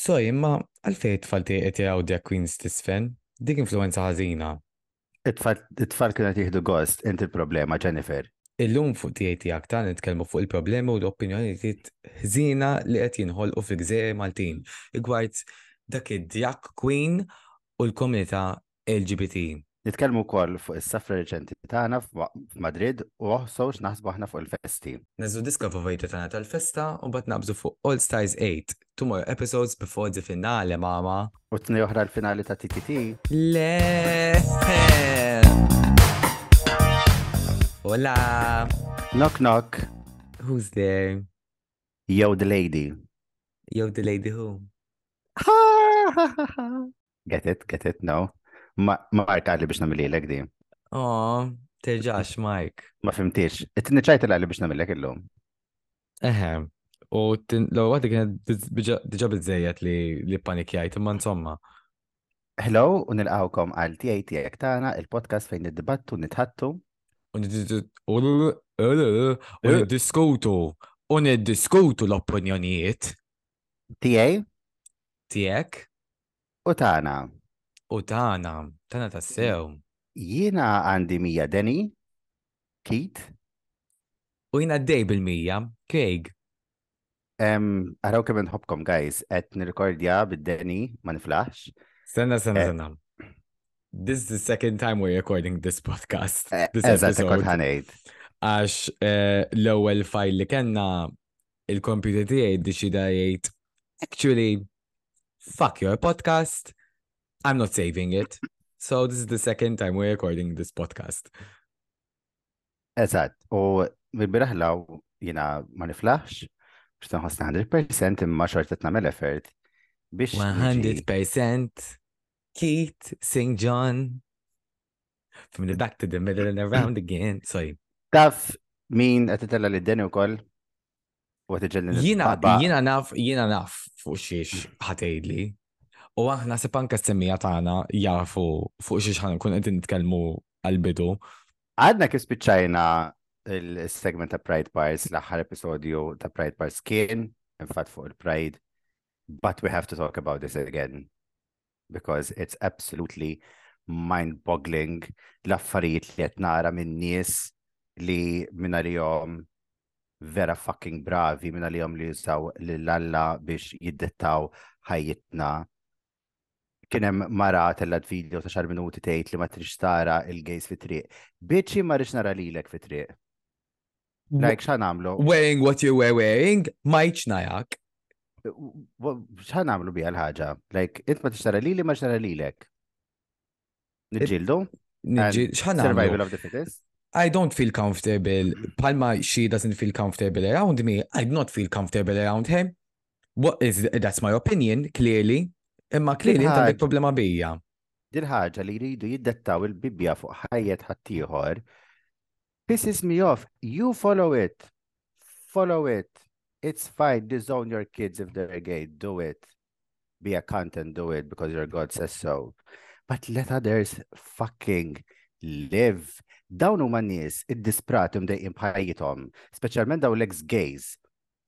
So, imma għalfej it-tfal tiegħek jaraw Drag Queens tisfen? Dik influenza ħażina. It-tfal kienet jieħdu gost, inti il-problema, Jennifer. Illum fuq tiegħi tiegħek ta' nitkellmu fuq il-problemi u l-opinjonijiet ħżina li qed jinħolqu fi gżejjer Maltin rigward dak id-Drag Queen u l-komunità LGBT. Nitkellmu wkoll fuq is-safra reċenti tagħna f'Madrid u oħsowx naħsbu aħna fuq il-festi. Nażu diska favorita tagħna tal-festa u bat nabżu fuq All Stars 8, two more episodes before the finale, mama. U t-tni oħra l-finali ta' TTT. Le. Hola. Knock knock. Who's there? Yo the lady. Yo, the lady who? get it, get it, no. Ma marka li biex namililek di. Oh, terġax, Mike. Ma fimtiex. It-tni ċajt li biex namililek illum. Eħe. U l għaddi kienet diġa bizzejet li panikjajt, imma insomma. Hello, u nilqawkom għal tijaj tijak tana, il-podcast fejn id-dibattu nitħattu. U niddiskutu, u niddiskutu l-opinjonijiet Tijaj tijek u tana. U tana, tana tassew. Jiena għandi mija Deni, Kit, U jina d-dej bil-mija, Craig. Em, Araw kemm nħobkom, guys, et nirrekordja bid-Deni, ma niflaħx. Senna, senna, senna. This is the second time we're recording this podcast. Eh, This Eżatt, kont episode. ħanejt. Għax eh, l-ewwel file li kellna il-computer tiegħi deċida jgħid actually fuck your podcast. I'm not saving it. So this is the second time we're recording this podcast. Eżatt, u bil-biraħ law jina ma niflaħx, biex tanħosna 100% imma xorta t-namel effort biex. niġi- 100% Keith St. John. From the back to the middle and around again. Sorry. Taf min qed titella li d-deni? U iġelli Jina, jina naf, jina naf fuq xiex ħatejdli. U aħna s-semmija tagħna jafu fuq xi ħan kun qed nitkellmu għal-bidu. Għadna kif spiċċajna il-segment ta' Pride Bars, l-aħħar episodju ta' Pride Bars kien, infat fuq il-Pride, but we have to talk about this again because it's absolutely mind-boggling l-affarijiet li qed nara minn nies li minna li vera fucking bravi, minna li jom li jużaw l-alla biex jiddettaw ħajjitna. Kienem mara tellat video ta' xar minuti tgħid li ma trix tara il-gejs fi triq. Biċi ma rix nara lilek fi triq. Like xan għamlu? Wearing what you were wearing, ma najak. xan għamlu bija l-ħagġa? Like, int ma tixtara lili ma tixtara lilek. And xħan Survival of the fittest? I don't feel comfortable. Palma she doesn't feel comfortable around me. I do not feel comfortable around him. What is that's my opinion, clearly. Imma clearly inti għandek problema bija. Din ħaġa li jridu jiddettaw il-bibja fuq ħajjet ħaddieħor. Pisses me off. You follow it. Follow it. It's fine. Disown your kids if they're gay. Do it. Be a cunt and do it because your God says so. But let others fucking live. Dawn huma nies id-dispratum dejjem bħajjithom, speċjalment daw l-ex-gays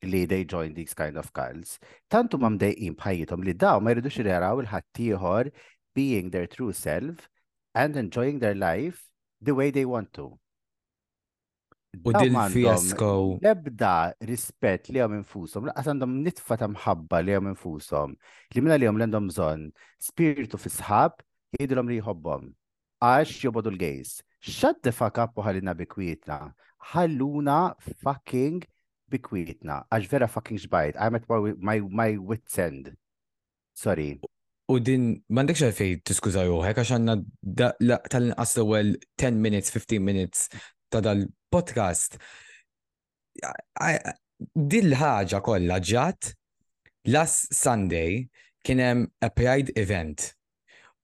li they join these kind of cults. Tantu ma mdejqin bħajjithom li daw ma jridux jaraw il-ħaddieħor being their true self and enjoying their life the way they want to. U m'għandhom fiasko Lebda rispett li għom infusom, laqas għandhom nitfa ta' mħabba li għom infusom, li minna li għom l-għandhom bżon spiritu fi sħab, jgħidulhom li jħobbhom. Għax jobodu l-gejs. Shut the fuck up u ħallina bikwietna. Ħalluna fucking bikwietna. Għax vera fucking xbajt. I'm at my, my, wit's end. Sorry. u din mandek xalfej tiskuża ruħek għax għanna da- tal-inqas l-ewwel 10 minutes, 15 minutes ta' dal-podcast. Din l-ħaġa kollha ġat last Sunday kien hemm a Pride event.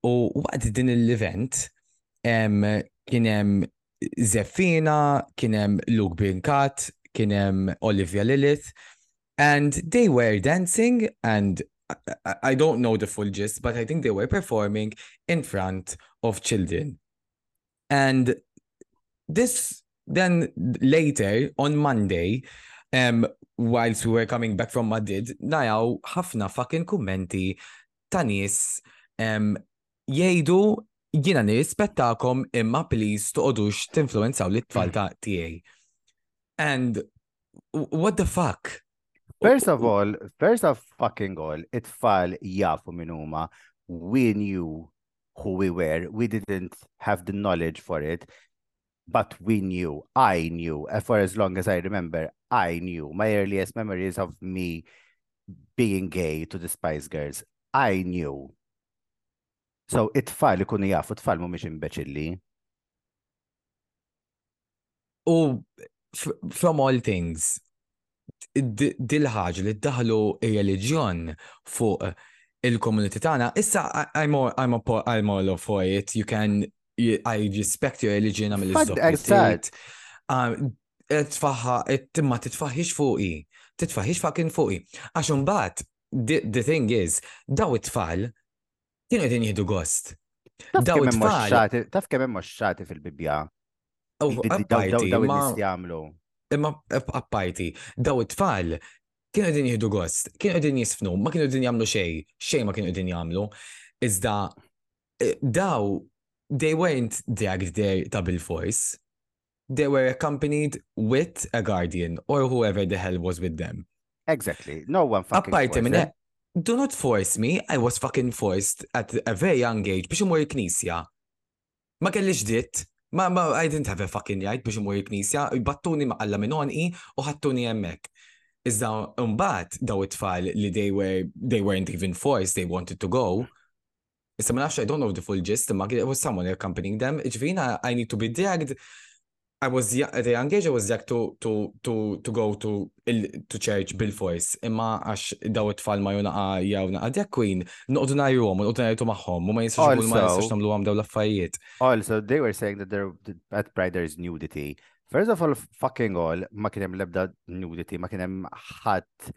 U waqt din l-event em, kien hemm Zeffina, kien hemm Luke Binkat, kien hemm Olivia Lilith, and they were dancing and I- I, don't know the full gist, but I think they were performing in front of children. And this then later on Monday, um, whilst we were coming back from Madrid, najaw ħafna fucking kummenti ta' nies um, jgħidu jina nirrispettakom imma please toqodux tinfluenzaw l-tfal ta' tiegħi. And what the fuck? First of all, first of fucking all, it-tfal jafu minn huma. We knew who we were. We didn't have the knowledge for it, but we knew. I knew. For as long as I remember, I knew. My earliest memories of me being gay to the Spice Girls, I knew. So it-tfal ikunu jafu, it-tfal mhumiex imbeċilli. U oh, f- from all things, d- dil-ħaġa li ddaħlu ir-reliġjon fuq il-komunità tagħna, issa I'm all, I'm, a, I'm all for it. You can, I respect your religion, għamil Fad- iż-żopp Tfaħħa, timma titfaħħix fuqi, titfaħħix fucking fuqi. Għax imbagħad, the, the thing is, daw it-tfal kienu qegħdin jieħdu gost. Daw it-tfal, taf kemm hemm xati fil-Bibja. Oh, Daw jagħmlu. imma apparti, daw it-tfal kienu qegħdin jieħdu gost, kienu qegħdin jisfnu, ma kienu qegħdin jagħmlu xejn, xejn ma kienu qegħdin jagħmlu. Iżda eh, daw they weren't dragged there ta' bil-force. They were accompanied with a guardian or whoever the hell was with them. Exactly. No one fucking Apparti minn do not force me, I was fucking forced at a very young age biex imur il-knisja. Ma kellix ditt, ma, ma I didn't have a fucking right biex imur il-knisja, battuni maqalla minn onqi u ħattuni hemmhekk. Iżda mbagħad daw it-tfal li they were they weren't even forced, they wanted to go. Issa ma nafx I don't know the full gist, ma it was someone accompanying them. ġvina I need to be dragged. I was at a young age I was dragged to to to to go to to church bil-force. Imma għax daw it-tfal ma jonaqa jew naqa drag queen, noqdu najruhom, noqdu najtu magħhom, u ma ikun ma jistax nagħmlu għam daw l-affarijiet. Also, they were saying that there at Pride there is nudity. First of all, fucking all, ma kien hemm l-ebda nudity, ma kien hemm ħadd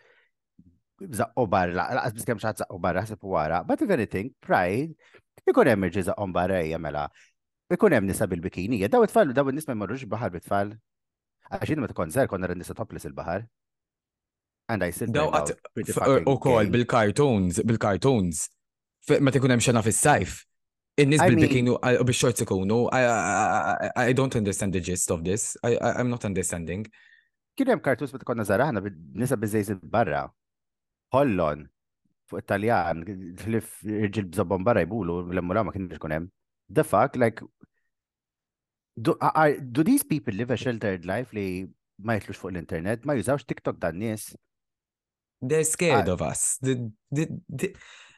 zaqqu barra, laqas bis kemm xaħat zaqqu barra, ħsib wara. But if anything, Pride, ikun hemm irġi zaqqu barra hija mela. Ikun hemm nisa bil-bikinija. Daw it-tfal, daw in-nies ma jmorrux baħar bit-tfal. Għax jien meta kont żgħar konna nisa topless il-baħar. And I still Daw għat u kol bil-cartoons, bil-cartoons. Ma tikun hemm xena fis-sajf. In-nies I mean- bil-bikinu u bix-shorts ikunu. I, don't understand the gist of this. I'm not understanding. Kien hemm kartus meta konna żgħar aħna nisa biżejżin barra. Hollon, fuq Italjan, ħlif irġil bżobbon barra jbulu, l-emmula ma kienx kun hemm. The fuck, like, do, are, do these people live a sheltered life li ma jitlux fuq l-internet, ma jużawx TikTok dan nies? They're scared I- of us. The, the, the,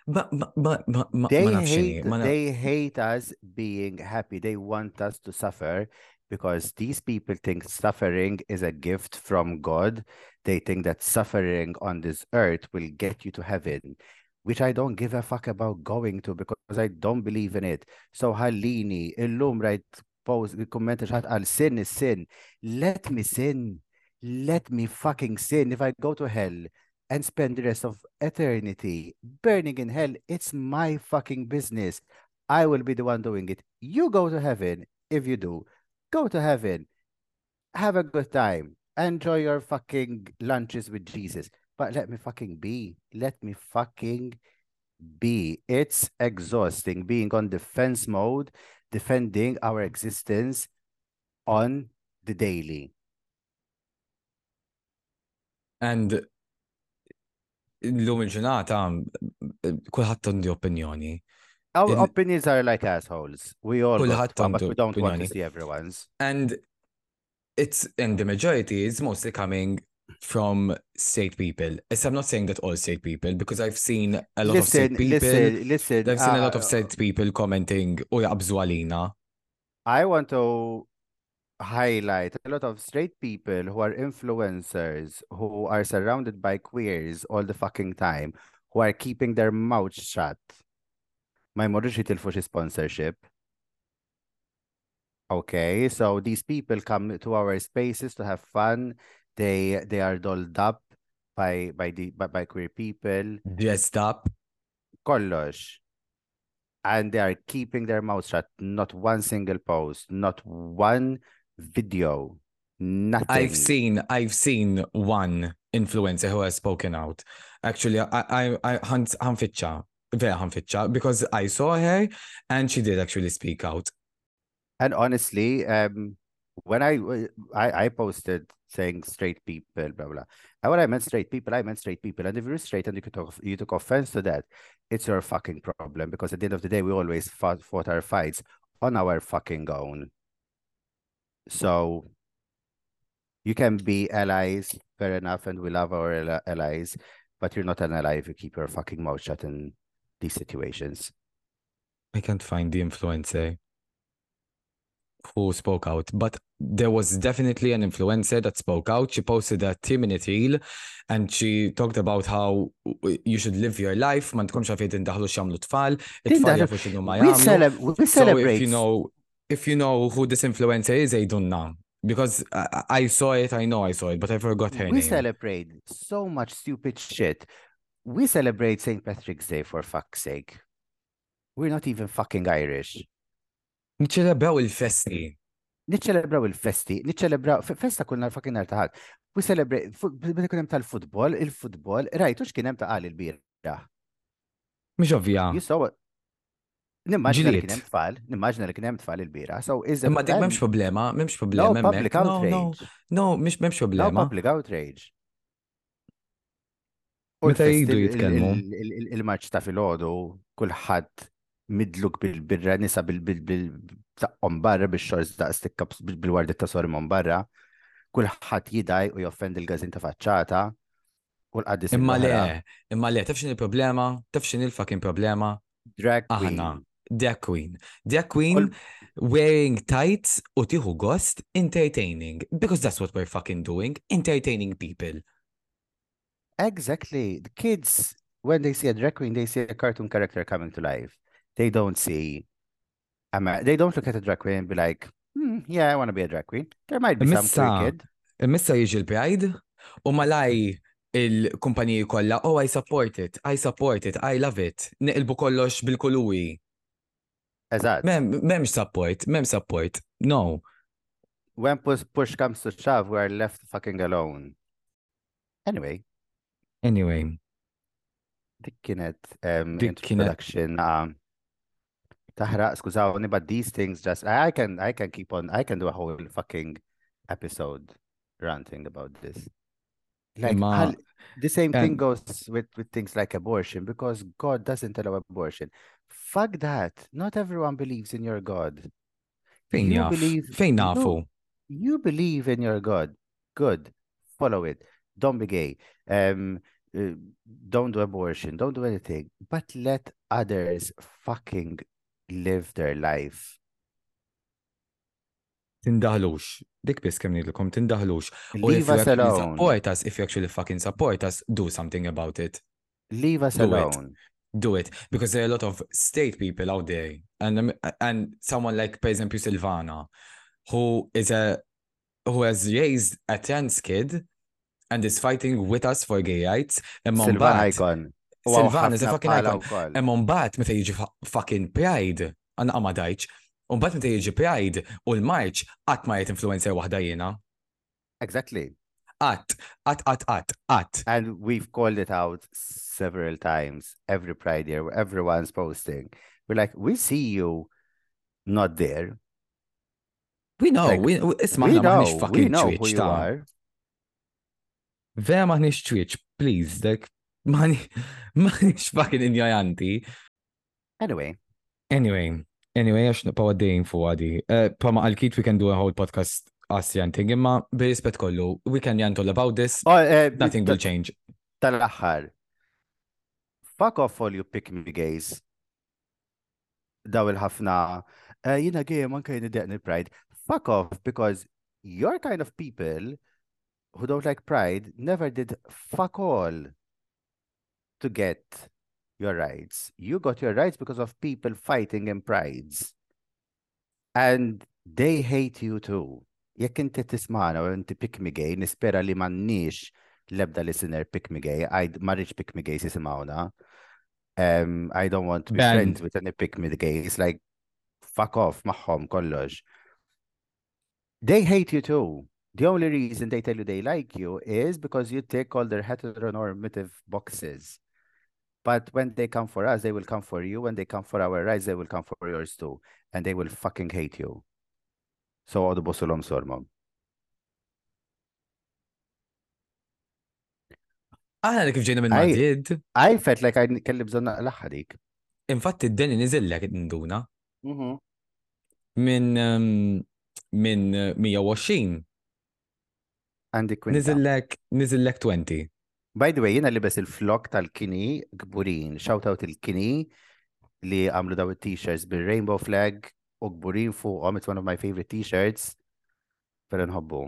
ma, ma, ma, ma, They ma hate, ma they hate us being happy. They want us to suffer because these people think suffering is a gift from God. They think that suffering on this earth will get you to heaven, which I don't give a fuck about going to because I don't believe in it. So Halini, illum rajt post, kommenta I'll sin sin. Let me sin. Let me fucking sin. If I go to hell, and spend the rest of eternity burning in hell, it's my fucking business. I will be the one doing it. You go to heaven. If you do, go to heaven. Have a good time. Enjoy your fucking lunches with Jesus. But let me fucking be. Let me fucking be. It's exhausting being on defense mode, defending our existence on the daily. And l-lum il-ġurnata, kullħat għandi opinjoni. Our In- opinions are like assholes. We all got Kulħadd one, but we don't want to see everyone's. And it's, and the majority is mostly coming from straight people. Yes, I'm not saying that all straight people, because I've seen a lot of Listen, straight people. listen, listen. I've seen a lot of uh, straight people commenting, u jaqbżu għalina. I want to highlight a lot of straight people who are influencers, who are surrounded by queers all the fucking time, who are keeping their mouths shut. Ma jmorrux jitilfu xi sponsorship. Okay, so these people come to our spaces to have fun. They they are dolled up by by the by, by queer people. Dressed up. kollox. And they are keeping their mouths shut. Not one single post, not one video. Nothing. I've seen I've seen one influencer who has spoken out. Actually, I I I hunt ħanfitxa, vera ħanfitxa, because I saw her and she did actually speak out. And honestly, um, when I, I I posted saying straight people, blah blah. And when I meant straight people, I meant straight people. And if you're straight and you took you took offense to that, it's your fucking problem. Because at the end of the day, we always fought, fought our fights on our fucking own. So you can be allies, fair enough, and we love our allies, but you're not an ally if you keep your fucking mouth shut in these situations. I can't find the influencer eh? Who spoke out, but there was definitely an influencer that spoke out. She posted a 10 minute reel and she talked about how you should live your life, ma tkunx għafid indaħlu xamlu tfal, it-tfal jafu xinu ma We celebrate. So if you know, if you know who this influencer is, I don't know. Because I, I saw it, I know I saw it, but I forgot her we name. celebrate so much stupid shit. We celebrate St. Patrick's Day for fuck's sake. We're not even fucking Irish. Niċċelebraw il-festi. Niċċelebraw il-festi, niċċelebraw, festa kunna fucking nar taħat. We celebrate, bada kunem tal-futbol, il-futbol, rajtu xkienem ta' għal il-birra. Mux ovvija. Nimmaġna li kienem tfal, nimmaġna li kienem tfal il-bira. So, Imma dik memx problema, memx problema. No, public outrage. No, mux memx problema. No, public outrage. Meta jidu jitkellmu. Il-maċ ta' fil-ħodu, kullħat midluk bil-birra nisa bil-taqqom barra bil-xorz ta' stikka bil-wardit ta' sorimon barra. Kulħadd jidaj u joffend il-gazin ta' faċċata. U l-qaddis Imma le, imma le, tafxin il-problema, tafxin il-fucking problema. Drag Aħna, queen. drag queen. Drag queen wearing tights u tiħu gost entertaining. Because that's what we're fucking doing, entertaining people. Exactly. The kids, when they see a drag queen, they see a cartoon character coming to life. They don't see, a they don't look at a drag queen and be like, hmm, yeah, I want to be a drag queen. There might be some Missa- queer kid. Missa jiġi l-Pride u malaj il-kumpaniji kollha, oh, I support it, I support it, I love it. Niqilbu kollox bil-kuluri. Eżatt. Mem, memx support, mem support. No. When push, push comes to shove, we're left fucking alone. Anyway, Anyway, dik kienet um, introduction. Um, taħraq, skużawni, but these things just, I can, I can keep on, I can do a whole fucking episode ranting about this. Like, Ma- the same thing goes with, with things like abortion because God doesn't allow abortion. Fuck that. Not everyone believes in your God. You believe- No. You believe in your God. Good. Follow it. Don't be gay. Um, uh, don't do abortion. Don't do anything. But let others fucking live their life. Tindaħlux. Dik bis kemm nidilkom, if Leave you us actually alone. support us, if you actually fucking support us, do something about it. Leave us Do it. alone. do it because there are a lot of state people out there and um, and someone like for example Silvana who is a who has raised a trans kid and is fighting with us for gay rights mbagħad icon. U Silvan is a ħafna fucking icon. imma mbagħad meta jiġi fucking pride għanna qama dajċ u mbagħad meta jiġi pride u l-march qatt ma jgħid influencer waħda jiena Exactly. qatt qatt qatt qatt qatt And we've called it out several times every Pride year where everyone's posting. We're like, we see you not there. we know Like, we, we isma' we know, we fucking know who you are. Vera maħniex Twitch, please, like, maħni- maħniex fucking ignoranti. Anyway, Anyway, anyway, għax naqpaw għaddejn fuq għadi. Uh, Pama għal-Keith, we can do a whole podcast us ranting, imma bi-rispet kollu, we can rant all about this, oh, uh, nothing will change. tal-aħħar. Fuck off all you pick me gays. Daw il-ħafna. Uh, jina gay, man kajni deqni pride. Fuck off because your kind of people who don't like pride never did fuck all to get your rights. You got your rights because of people fighting in prides. And they hate you too. Jekk inti tismana u inti pick me gay, nispera li mannix lebda listener pick me gay. I marriage pick me gays jisimawna. Um, I don't want to be Ben. friends with any pick me gays. Like, fuck off, maħħom kollox. They hate you too. The only reason they tell you they like you is because you tick all their heteronormative boxes. But when they come for us, they will come for you. When they come for our rights, they will come for yours too. And they will fucking hate you. So għadu bosulom sormom. Aħna li kif ġejna minn Madrid, I felt like I kelli bżon naqlaħħa dik. infatti d-deni nizillek induna minn um, minn uh, 120 Għandi kwinta. nizillek 20. By the way, jina libes il-flok tal-kini gburin. Shout out il-kini li għamlu daw il-t-shirts bil-rainbow flag u gburin fuqhom. It's one of my favorite t-shirts. Pero nħobbu.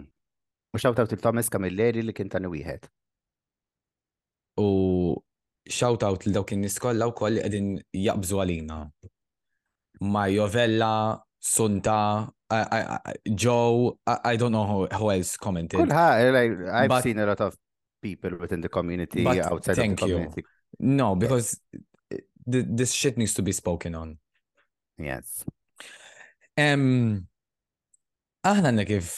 U shout out il-Thomas Camilleri li kien tani wieħed. U shout out li dawk in-nies kollha wkoll qegħdin jaqbżu għalina. Mario Vella, Sunta, Joe, I, I don't know who, who else commented. Kulħa, like, I've But- seen a lot of people within the community, But outside thank of the you. community. No, because uh, th- this shit needs to be spoken on. Yes. Um, aħna għandna kif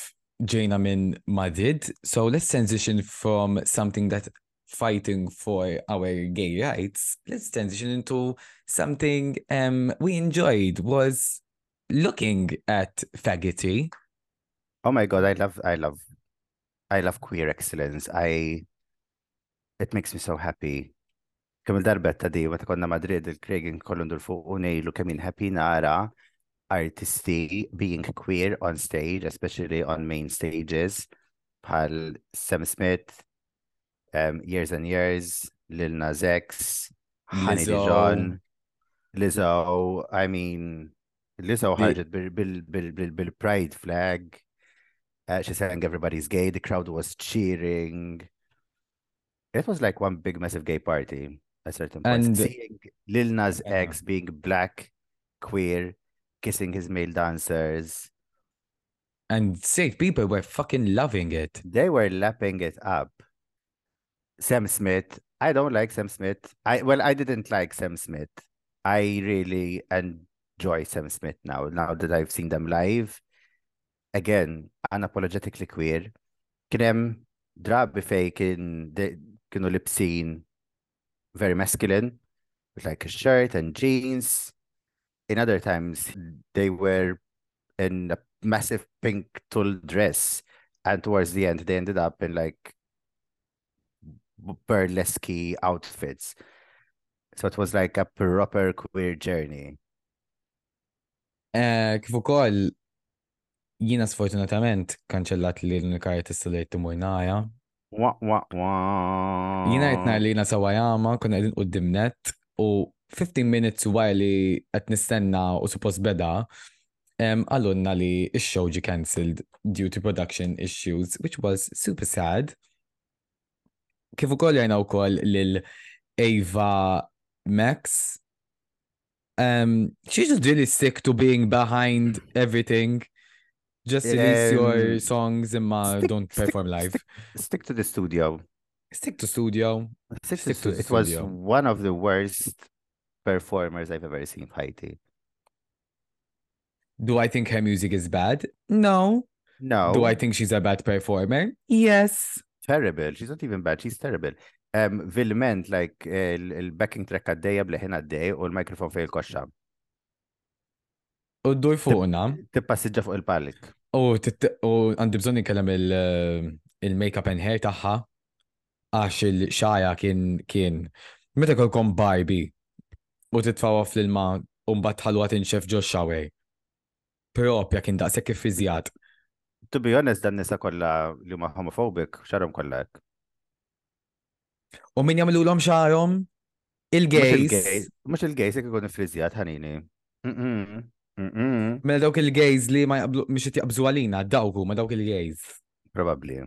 ġejna minn Madrid, so let's transition from something that fighting for our gay rights, let's transition into something um we enjoyed was looking at faggoty. Oh my God, I love, I love, I love queer excellence. I, it makes me so happy. Kemm il-darbetta di, meta konna Madrid, il-Craig kollu ndur fuq u nejlu kemm happy nara artisti being queer on stage, especially on main stages, bħal Sam Smith, um, Years and Years, Lil Nas X, Honey. Dijon, Lizzo, I mean, Lizzo ħarġet bil, bil, bil, bil, bil pride flag. Uh, she sang everybody's gay. The crowd was cheering. It was like one big massive gay party at certain points. And- Seeing Lil Nas Yeah. X being black, queer, kissing his male dancers. And safe people were fucking loving it. They were lapping it up. Sam Smith. I don't like Sam Smith. I well, I didn't like Sam Smith. I really enjoy Sam Smith now. Now that I've seen them live. Again, unapologetically queer. Kien hemm drabi fej kien kienu lipsin very masculine with like a shirt and jeans. In other times, they were in a massive pink tulle dress. And towards the end, they ended up in like burlesque outfits. So it was like a proper queer journey. Eh, kif jiena sfortunatament kanċellat li l-unika. Jina wah, li jina sawajama konna għedin u dimnet u 15 minutes wara li għet nistenna u suppost beda għallunna li il-show ġi cancelled due to production issues, which was super sad. Kif ukoll jajna wkoll lil Ava Max. Um, she's just really sick to being behind everything. Just release your Um, songs imma stick- don't stick- perform live. Stick, stick to the studio. Stick to studio. Stick to to the it was one of the worst performers I've ever seen, Haiti. Do I think her music is bad? No. No, Do I think she's a bad performer? Yes. terrible. She's not even bad. She's terrible. Um, Vilment, like il- il-backing track għaddeja bleħin għaddej u l-mikrofon fej il-koxxa. U d-dur fuqna. Tippassiġġa fuq il-pallik. U għandi bżonni kellem il- il-makeup and hair taħħa għax il-xaja kien kien meta kolkom Barbie u titfawa fl-ilma u mbagħad ħalwa tinxef ġo shower. Propja kien daqshekk kif iżjat. To be honest, dan nisa kolla li huma homophobic, xarhom kollha hekk. U min jagħmlulhom xarhom? Il-gays. mhux il-gays jekk ikun friżjat ħanini. Mela dawk il-gays li ma jaqblu mhux qed jaqbżu għalina, dawk huma dawk il-gays. Probably.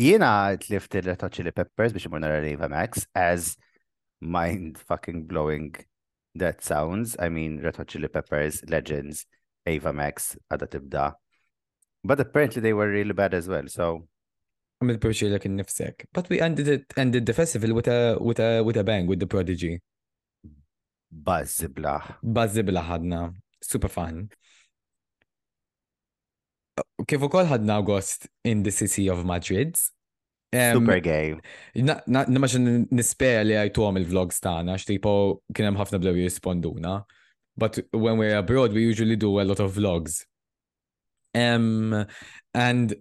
Jiena tlift il-Red Hot Chili Peppers biex imur nara Reva Max as mind fucking blowing that sounds. I mean, Red Hot Chili Peppers, Legends, Ava Max, għada tibda. But apparently they were really bad as well, so Għamil perċi l nifsek. But we ended it, ended the festival with a, with a, with a bang, with the Prodigy. Buzz blaħ. Bazzi bila ħadna. Super fun. kif ukoll ħadna August in the city of Madrid. Em, Super gay. Na, na, nimmaġin nispera li għajtu għom il-vlogs tagħna, x'tipo kien hemm ħafna blew jisponduna. But when we're abroad, we usually do a lot of vlogs. Um, and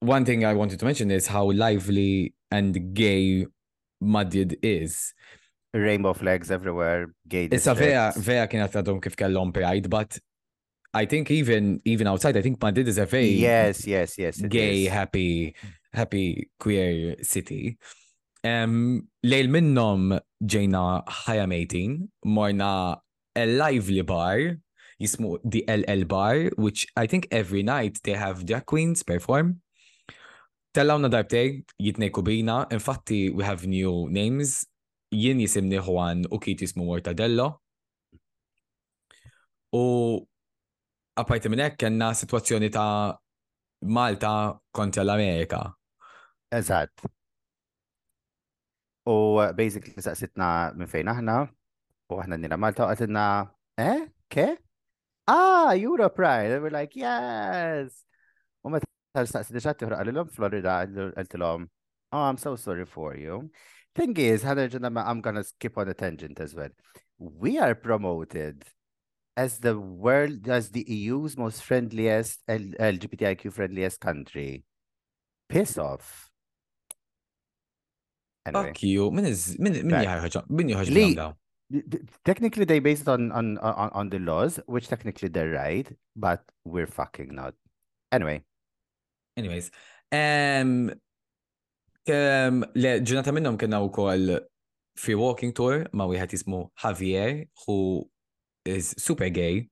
one thing I wanted to mention is how lively and gay Madrid is. Rainbow flags everywhere, gay Issa districts. vera kienet għadhom kif kellhom pride, but I think even even outside, I think Madrid is a very Yes, yes, yes. gay, is. happy, happy queer city. Um, lejl minnom ġejna ħajamating, morna a lively bar, jismu the LL bar, which I think every night they have drag queens perform. Tellawna darbtej, jitnej kubina, infatti we have new names, jien jisimni Juan u kit jismu Mortadello. U apparti minn hekk kellna situazzjoni ta' Malta kontra l-Amerika. Eżatt. U basically saqsitna minn fejn aħna, u aħna nina Malta, u għatilna, eh, ke? Ah, Europe, right. And were like, yes. U meta saqsit iġat tiħraq għalilom Florida, għaltilom, oh, I'm so sorry for you. Thing is, I'm gonna skip on a tangent as well. We are promoted as the world, as the EU's most friendliest, LGBTIQ friendliest country. Piss off. Anyway. Fuck you, min iż, min min Right. jħarġ, min jħarġ Li- minn daw? th- th- Technically, they based it on, on on on the laws, which technically they're right, but we're fucking not. Anyway, Anyways, um, le, ġurnata minnom kena u kol free walking tour ma wieħed jismu Javier, who is super gay,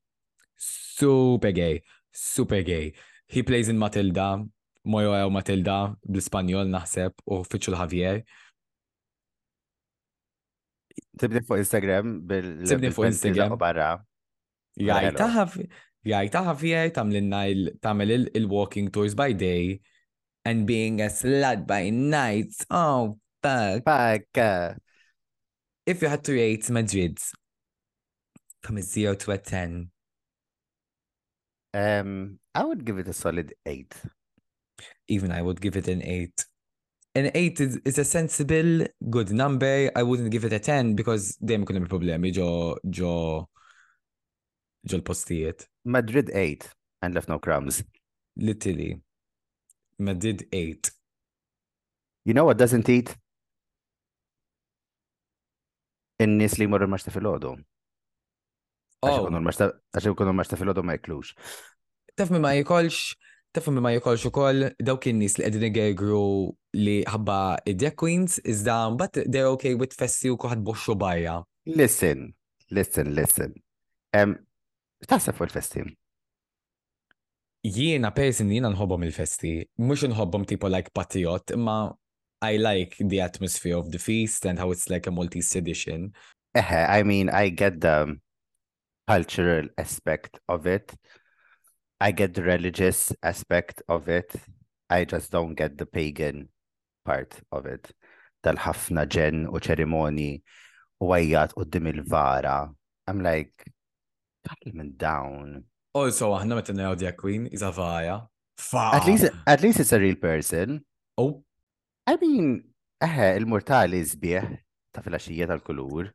super gay, super gay. He plays in Matilda, Mojo għaw Matilda, bl-Spanjol naħseb, u fitxu l-Javier. tibni fuq Instagram bil Tibni fuq Instagram. u barra. Jajta. Javier, jajta Javier tamlinna il-walking tours by day and being a slut by night. Oh, fuck. Fuck. If you had to rate Madrid from a 0 to a 10, Um, I would give it a solid eight. even I would give it an 8. An 8 is, is a sensible, good number. I wouldn't give it a 10 because dejjem kun hemm problemi ġo ġo ġo l-postijiet. Madrid eight and left no crumbs. Literally. Madrid 8. You know what doesn't eat? In-nies li jmorru l-maċta fil-ħodu. Għax ikunu Oh, ikunu l-maċta fil-ħodu ma jiklux. taf ma jikolx, taf ma jikolx ukoll dawk in-nies li qegħdin igegru li ħabba id-drag queens iżda mbagħad they're okay with festi u kuħad boxxu barra. Listen, listen, listen. Um, Taħseb fuq il-festi. Jiena person jiena nħobbom il-festi, mux nħobbom tipo like patriot, ma I like the atmosphere of the feast and how it's like a multi-sedition. Eħe, I mean, I get the cultural aspect of it. I get the religious aspect of it. I just don't get the pagan part of it. Tal-ħafna ġen u ċerimoni u għajjat u il-vara. I'm like, calm down. Also, aħna meta naraw drag queen is a vaja. At least, at least it's a real person. Oh, I mean, eħe, il-mortali zbieħ ta' filaxija tal-kulur.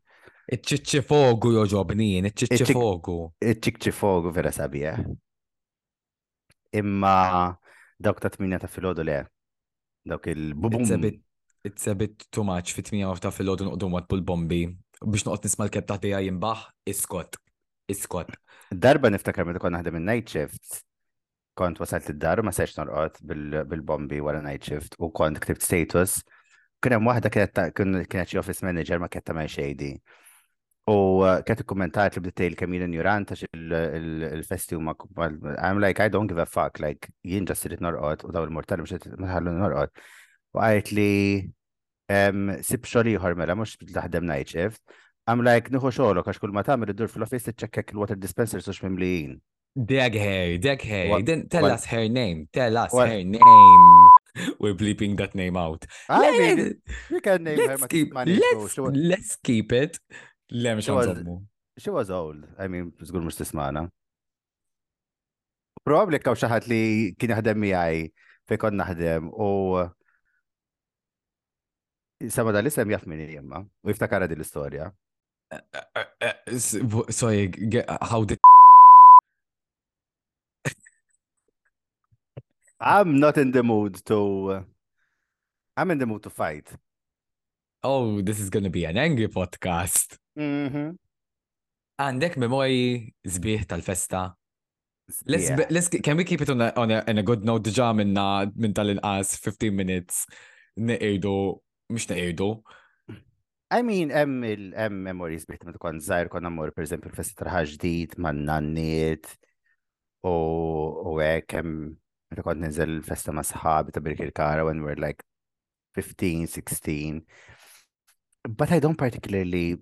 iċċiċċi fogu joġobnin, iċċiċċi fogu. Iċċikċi fogu vera sabieħ. Imma dawk ta' tminja ta' filodu le. Dawk il-bubum. It's a bit, it's a bit too much fit minja ta' fil-ħodu nuqdu mat pul-bombi. Biex noqgħod nisma' l-keb taħtija jimbaħ, iskot, iskot. Darba niftakar meta konna naħdem il-night shift. Kont wasalt id-dar u ma sex norqot bil-bombi wara night shift u kont ktibt status. Kien hemm waħda kienet ta- xi office manager ma kienet tagħmel xejdi. U uh, kienet ikkummentat li bdejt kemm jien ignorant għax il- il- il-festi huma I'm like I don't give a fuck like jien ġas irid norqot u daw il-mortal biex maħallu norqot. U għajt li em, sib xogħol ieħor mela mhux taħdem night shift. I'm like, nħu xolok, għax kull ma tamir id-dur fil-office t-ċekkek il-water dispenser sux mimlijin. Deg hey, deg hey, then tell us her name, tell us her name. We're bleeping that name out. I mean, we can name her. Keep, let's, let's keep it. Lem She was old, I mean, zgur mux tismana. Probably kaw xaħat li kien jaħdem miħaj fejkon naħdem u sama dal-isem jaf minni jemma u jiftakara dil-istoria. Sorry, ge- how did I'm not in the mood to. I'm in the mood to fight. Oh, this is gonna be an angry podcast. Mhm. Għandek memori zbieħ tal-festa? Let's, Yeah. let's, can we keep it on a, on a, on a good note diġa minna minn tal-inqas 15 minutes neqirdu, mux neqirdu. I mean, hemm hemm memories bieħt meta kont żgħir konna mmur pereżempju l-festa tal ġdid man nanniet u u hekk hemm meta kont ninżel festa ma' sħabi ta' Birkir Kara when we're like 15, 16. But I don't particularly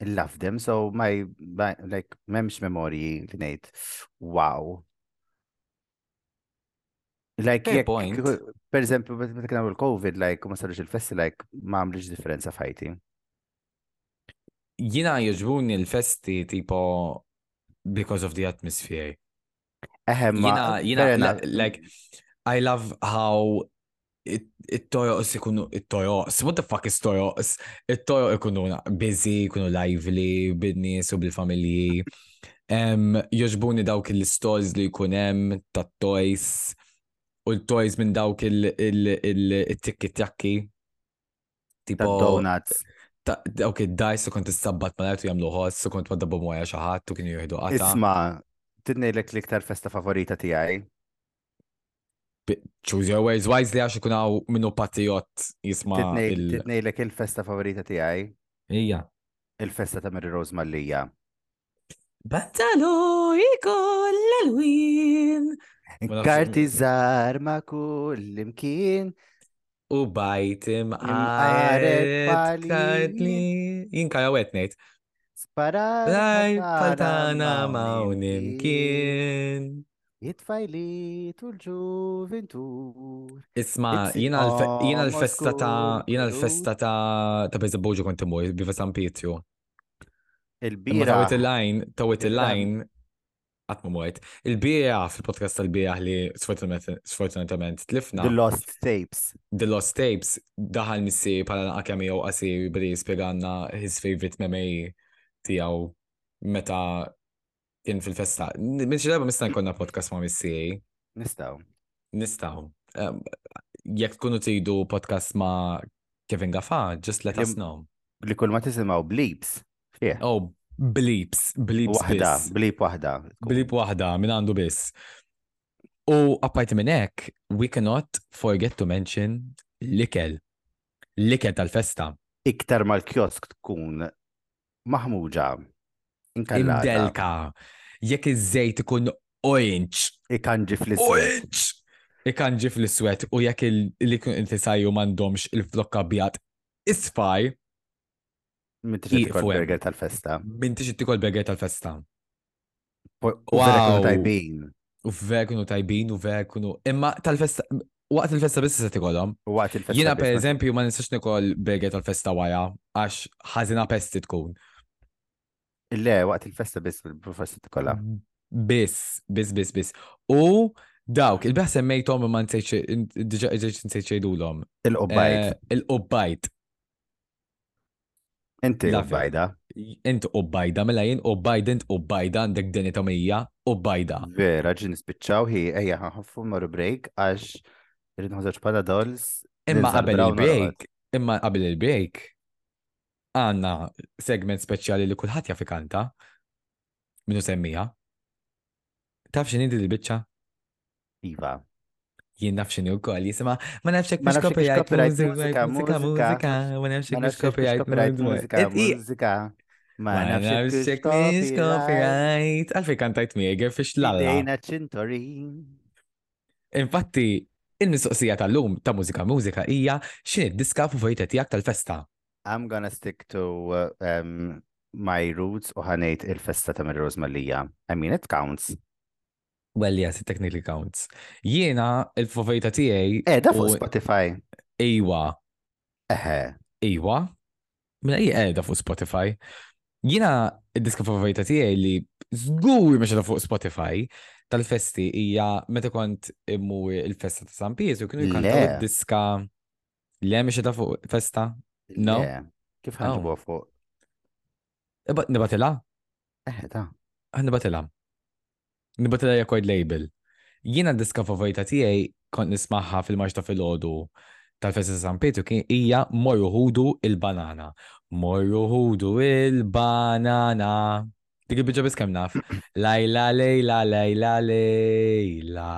love them, so my, my like memx memorji li ngħid wow. Like, point. per eżempju, meta kien il COVID, like, ma sarux il-festi, like, ma għamlix differenza fajti. Jina jġbuni l-festi tipo because of the atmosphere. Eħem, Jina, jina, like, I love how it- it-tojoqs ikunu, it-tojoqs, what the fuck is tojoqs? It-tojoq ikunu busy, ikunu lively, bid-nies u bil-familji. Um, joġbuni dawk il-stalls li jkunem ta' toys u l-toys minn dawk il-tikki-takki. ta' Tipo, donuts. Ta- dawk id-dajs u kont s-sabbat ma u jamlu ħoss u kont maddabu mwaja xaħat u kienu jihdu għata. Isma, tidnejlek l-iktar festa favorita tijaj. Choose your words wisely għax ikun għaw minnu patriot jisma il- Tidnejlek il-festa favorita tijaj. Ija. Il-festa ta' Mary Rose Mallija. Battalo ikol l-Halloween. Ma nafx- Karti zar ma kull imkien. U bajt imqaret partli. Jinka jawet nejt. Sparaj patana mawnim kien. Jitfajli tul-ġuventur. Isma, jina l-festa ta' jina l-festa ta' ta' bezzaboġu konti moj, bifa San Pietru. Il-bira. Tawit il-lajn, tawit il-lajn, għatmu mwajt. Il-bira fil-podcast tal-bira li sfortunatament- tlifna. The Lost Tapes. The Lost Tapes daħal missi pala naqa kemm jew qasir bri spieganna his favorite memory tiegħu meta kien fil-festa. Minn xi darba mistan konna podcast ma' missi Nistaw. nistaw. Jekk tkunu tridu podcast ma' Kevin Gaffa, just let us know. Li kull ma tisimaw bleeps. Oh, bleeps, bleeps Wahda, bleep wahda. Bleep waħda minn għandu biss. U apparti minn hekk, we cannot forget to mention l-ikel. L-ikel tal-festa. Iktar mal-kiosk tkun maħmuġa. Imdelka. Jekk iż-żejt ikun orange. Ikanġi fl-iswed. Orange! Ikanġi fl-iswet u jekk il- li kun inti sajju mandomx il-flokka bijat isfaj, Min tiġi Iqfu tikol hemm. burger tal-festa. min tiġi tikol berger tal-festa. U vera Wow. kunu tajbin. U ver kunu tajbin u ver kunu. Imma tal-festa, waqt il-festa biss se tikolhom. Għat il-festa. Jina biss per ma- nistax nikol berger tal-festa wara għax ħażina pesti tkun. Le, waqt il-festa biss bil-professor tikolla. Biss, biss, biss, biss. U dawk, il-beħ semmejtom ma nsejċ, nsejċ jdulom. Il-qobbajt. Il-qobbajt. Inti u bajda. Inti u bajda, mela jien u bajda, inti u bajda, għandek dini tamija, u bajda. Vera, ġin spiċċaw hi, eja, ħafu marru break, għax rridnħozaċ pala dolls. Imma qabel il-break, imma qabel il-break, għanna segment speċjali li kullħat jafikanta, minu semmija. Taf xinidi il-bicċa? Iva jien nafxini u koll, jisima, ma nafxek mux copyright muzika muzika. mużika, ma nafxek mux copyright muzika, muzika, e, Ma nafxek mux copyright. Għalfej kantajt mieger fiex lalla. Dejna ċintori. Infatti, il-mistoqsija tal-lum ta' mużika mużika hija xini diska favorita jak tal-festa. I'm gonna stick to um, my roots u ħanejt il-festa ta' mir-Rosmalija. I mean, it counts. Well, yes, it technically counts. Jiena il-favorita tiegħi. Eh, da fuq Spotify. Iwa, Eħe. iwa. Mela hija qiegħda fuq Spotify. Jiena id-diska favorita tiegħi li żgur qiegħda fuq Spotify tal-festi hija meta kont immur il-festa ta' San Pietru kienu jkantaw id-diska le miex ta' fuq festa? No? Kif ħanġibu fuq? Iba- Nibatila? Eh, ta' Nibatila. Nibatila record label. Jiena d-diska favorita tiegħi kont nismaħħa fil-marx ta' fil-ħodu tal-festa ta' San Pietru kien hija Morru Ħudu il-banana. Morru Ħudu il-banana. Dik il-bidġa bis naf. Lajla lejla lejla lejla.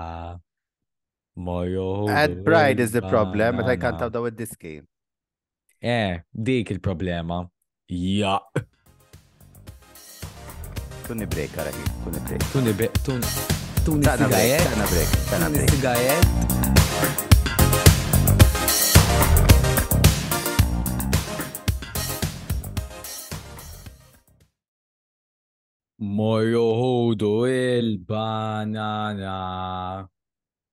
Morru Ħudu. At Pride is the problem, meta jkantaw daw id-diski. Eh, dik il-problema. Ja. Tunni break, għaraħi, tunni break. Tuni be, tun, tuni Tana break, tana break, Tuni break. sigaret. Morru ħudu il-banana.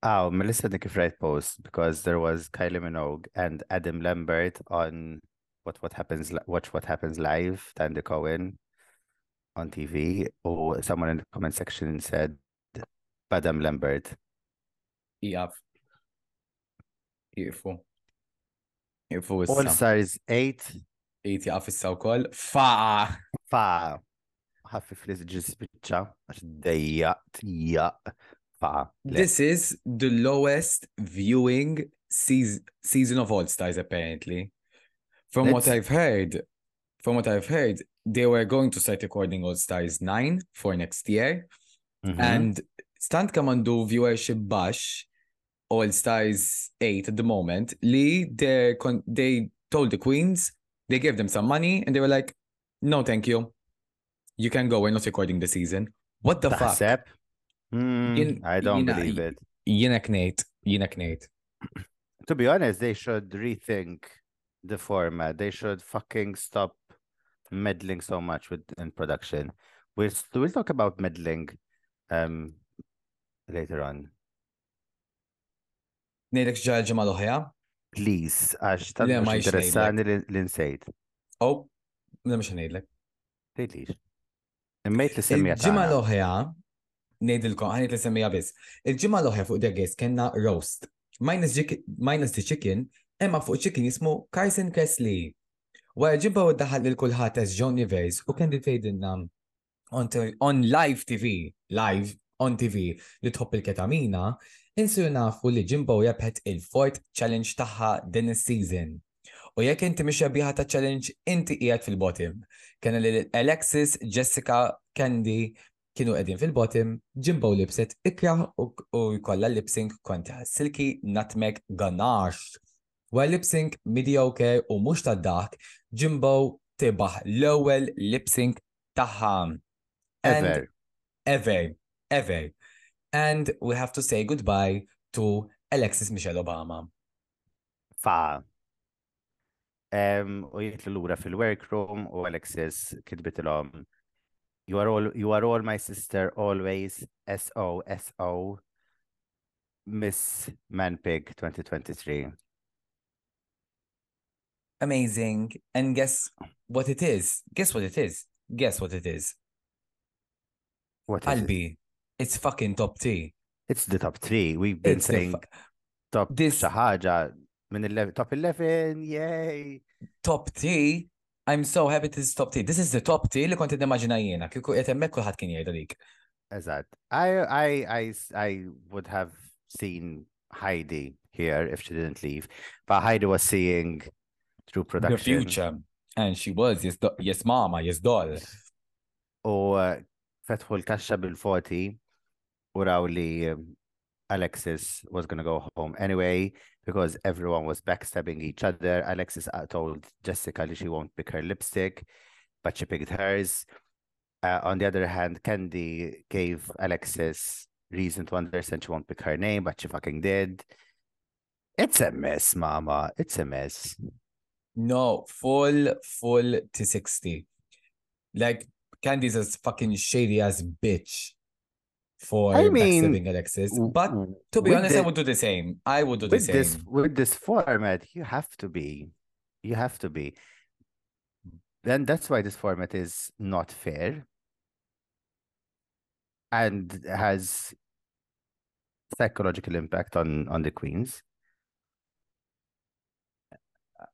Oh, Melissa Nicky Fright post because there was Kylie Minogue and Adam Lambert on what what happens watch what happens live Tandy Cohen on TV or someone in the comment section said Adam Lambert. Jaf. Jifu. Jifu All. Stars 8 Jiti jaf issa u koll. Faqa. fa ħaffif li ġis spiċċa għax dejjaq tijaq fa. This is the lowest viewing season, season of All Stars, apparently. From what Let's- I've heard, from what I've heard, they were going to start recording All Stars 9 for next year. Mhm. And stand kamandu viewership bash All Stars 8 at the moment. Lee, they con- they told the queens, they gave them some money, and they were like, no, thank you. You can go. We're not recording the season. What the fuck? Taħseb? Hmm, Jien- I don't jina- believe it. Jiena knejt, jiena knejt. To be honest, they should rethink the format. They should fucking stop meddling so much with in production. We'll we'll talk about meddling um later on. Nejdek ġarġa mal-oħja? Please, għax mhux ma interessani li li nsejt. Oh, la mux nejdlek. Tgħidlix. Immejt li semmija tagħna. l-oħja, nejdilkom, ħanit li semmija biz. Il-ġimma l-oħja fuq Degis kena roast. Minus, the chicken, emma fuq chicken jismu Carson Kressley. Wara ġimba u daħal il-kulħat as John Rivers u kendi fejdinna um, on, on live TV, live on TV li tħobb il-ketamina, insu nafu li Jimbo jabħet il-Fort Challenge taħħa din is-season. U jekk inti mhix biħa ta' challenge, inti qiegħed fil-bottom. Kena li Alexis, Jessica, Candy kienu qegħdin fil-bottom, Jimbo libset ikra u u jkollha lip-sync kontra Silky Nutmeg Ganache. Wara lip-sync mediocre u mhux ta' dak, Jimbo tibaħ l-ewwel lip-sync tagħha. And Ever. ever, ever. And we have to say goodbye to Alexis Michelle Obama. Fa. Um, u jitlu lura fil-workroom u Alexis kitbitilhom You are all you are all my sister always SO SO Miss Manpig 2023. Amazing. And guess what it is? Guess what it is? Guess what it is? What is it? It's fucking top three. It's the top three. We've been It's saying fu- top this- ħaġa minn il top 11, yay! top 3 I'm so happy this is top T. This is the top T li kont nimmaġina jiena. Kieku qed hemmhekk kulħadd kien dik. Eżatt. I, I, I, I would have seen Heidi here if she didn't leave. But Heidi was seeing through The production. future. And she was, yes, do- yes mama, yes doll. U fetħu l-kaxxa bil-40 u raw li um, Alexis was gonna go home anyway because everyone was backstabbing each other. Alexis uh, told Jessica that she won't pick her lipstick, but she picked hers. Uh, on the other hand, Candy gave Alexis reason to understand she won't pick her name, but she fucking did. It's a mess, mama. It's a mess. No, full, full to 60. Like, Candy's a fucking shady ass bitch for I mean, backstabbing Alexis. But to be honest, I would do the same. I would do the with same. this with this format you have to be you have to be then that's why this format is not fair and has psychological impact on on the queens.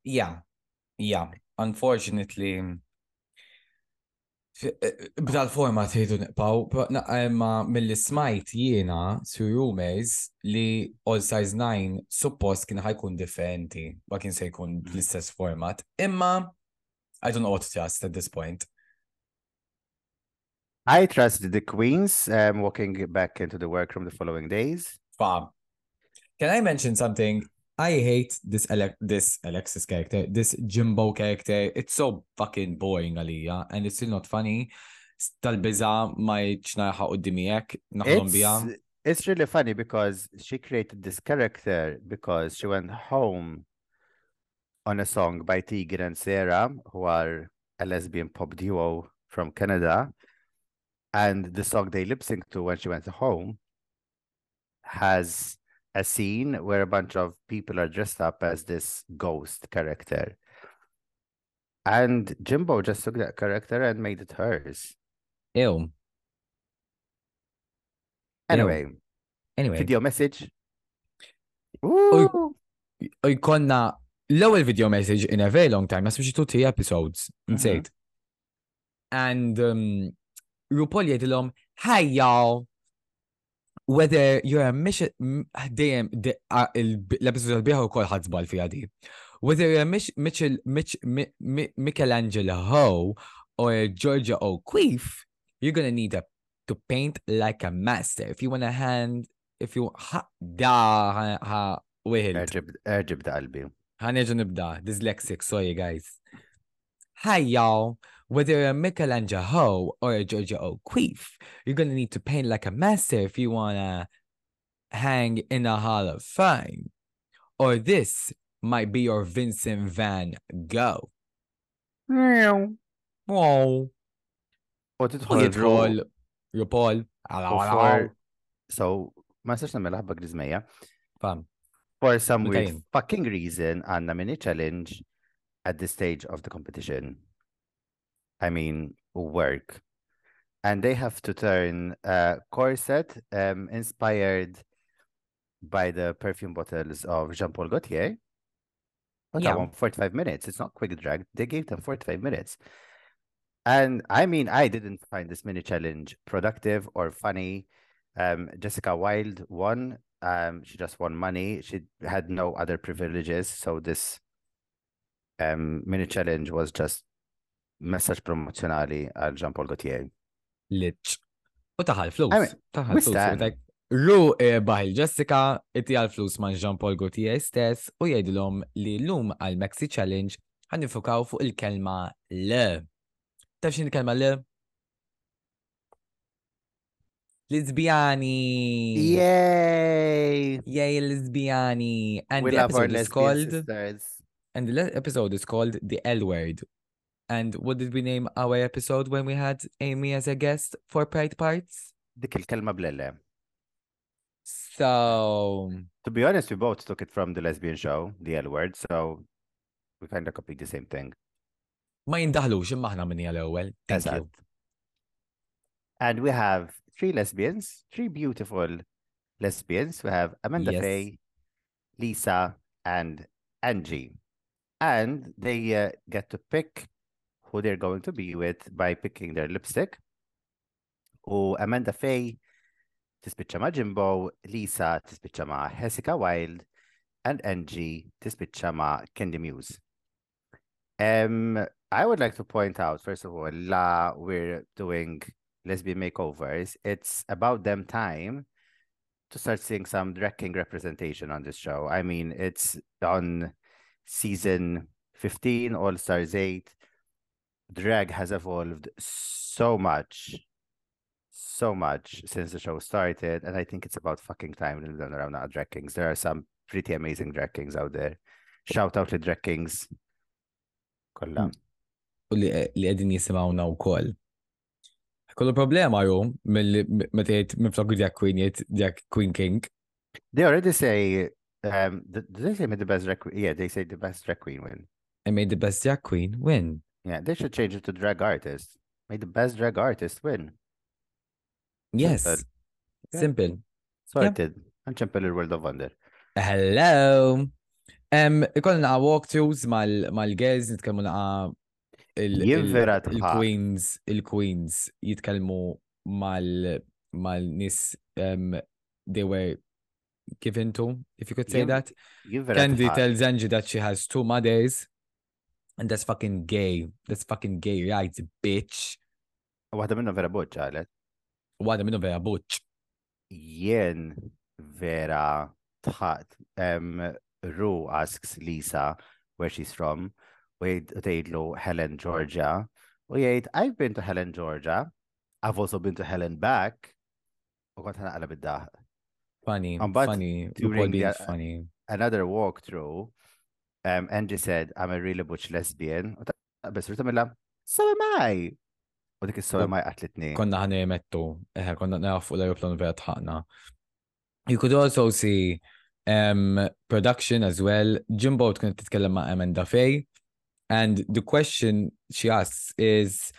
Yeah, yeah. Unfortunately, b'tal-forma tħidu niqpaw, imma mill-li smajt jiena su rumors li All Stars 9 suppost kien ħajkun differenti, ma kien se jkun bl-istess mm. format. Imma, I don't know what to trust at this point. I trust the queens um, walking back into the workroom the following days. Fa, can I mention something? I hate this Ale this Alexis character, this Jimbo character. It's so fucking boring għalija, and it's still not funny. Tal-biza ma jċnarħa qoddimijek, naħdom bija. It's, it's really funny because she created this character because she went home on a song by Tegan and Sara, who are a lesbian pop duo from Canada. And the song they lip sync to when she went home has a scene where a bunch of people are dressed up as this ghost character. And Jimbo just took that character and made it hers. Ew. Anyway, Anyway, video message. Ooh. jkonna l-ewwel video message in a very long time, ma smiex two three episodes, nsejt. And um, RuPaul jgħidilhom, hi y'all, whether you're a mission, dejjem u kol ħadżbal fija di. Whether you're a Mich- Mitchell, Mich, Mi- Mi- Michelangelo Ho or Georgia O'Keeffe, you're gonna need a, to paint like a master. If you want a hand, if you ha, da ha, ha wihilt. Erġib, da qalbi. Ħanerġu nibda, dyslexic, sorry guys. Hi y'all, whether you're a Michelangelo or a Georgia O'Keeffe, you're gonna need to paint like a master if you wanna hang in a Hall of Fame. Or this might be your Vincent Van Gogh. Oh, U u tidħol jidħol RuPaul, għala u għala for- So, ma nistax nagħmel ħabba grizmeja. fam. For some weird fucking reason, għanna mini challenge at this stage of the competition. I mean, work. And they have to turn a corset um, inspired by the perfume bottles of Jean Paul Gaultier. But Yeah. that one, 45 minutes. It's not quick drag. They gave them 45 minutes. And I mean, I didn't find this mini challenge productive or funny. Um, Jessica Wild won. Um, she just won money. She had no other privileges. So this um mini challenge was just message promozjonali għal Jean Paul Gaultier. Litx. U taħal flus. Taħal flus. Ru baħil Jessica, itti għal flus man Jean Paul Gaultier stess u jgħidilhom li l-lum għal Maxi Challenge għan nifukaw fuq il-kelma le. Taf xin il-kelma le? Lesbiani. Yay! Yay, lesbiani. And we the love our episode is called sisters. and the episode is called The L Word. And what did we name our episode when we had Amy as a guest for Pride Parts? Dik il-kelma. So To be honest, we both took it from the lesbian show, the L word, so we kind of copied the same thing. ma jindaħlux imma aħna minni għal-ewwel. Thank you. And we have three lesbians, three beautiful lesbians. We have Amanda Yes. Faye, Lisa, and Angie. And they uh, get to pick who they're going to be with by picking their lipstick. U Amanda Faye tispiċċa ma' Jimbo, Lisa tispiċċa ma' Jessica Wild, and Angie tispiċċa ma' Candy Muse. Um, I would like to point out, first of all, la we're doing lesbian makeovers. It's about them time to start seeing some drag king representation on this show. I mean, it's on season 15, All Stars 8. Drag has evolved so much, so much since the show started. And I think it's about fucking time to learn around our drag kings. There are some pretty amazing drag kings out there. Shout out to drag kings. Kolla. U li li qegħdin jisimgħuna wkoll. Kollu problema ju meta jgħid miflok Jack Queen jgħid Jack Queen King. They already say, um, did they say made the best drag queen? Yeah, they say the best drag queen win. I made the best Jack Queen win. Yeah, they should change it to drag artist. Made the best drag artist win. Yes. Simple. Yeah. Simple. Sorted. Unchampel il-World of Wonder. Hello. Um, ikollna naqa walkthroughs mal-girls, nitkellmu naqa Jien vera tħaq. il-queens, il-queens jitkellmu mal mal-nis um, they were given to, if you could say that. Candy tells Angie that she has two mothers. And that's fucking gay. That's fucking gay, right, bitch. Waħda minnhom vera boċ ġalet. Wada minnu vera butch. Jien vera tħaqt. Um, Ru asks Lisa where she's from. U tgħidlu Helen, Georgia. U jgħid, I've been to Helen, Georgia. I've also been to Helen back. U kont ħanaqla bid-daħ. Funny, But funny. during the- funny. another walkthrough, um, Angie said, I'm a really butch lesbian. U ta' bes tamilla, so am I. U dik is-so am I qatlitni. Konna ħana jemettu. Eħe, konna nafu l-aeroplan vera tħaqna. You could also see um, production as well. Jimbo tkun titkellem ma' Amanda Faye. And the question she asks is,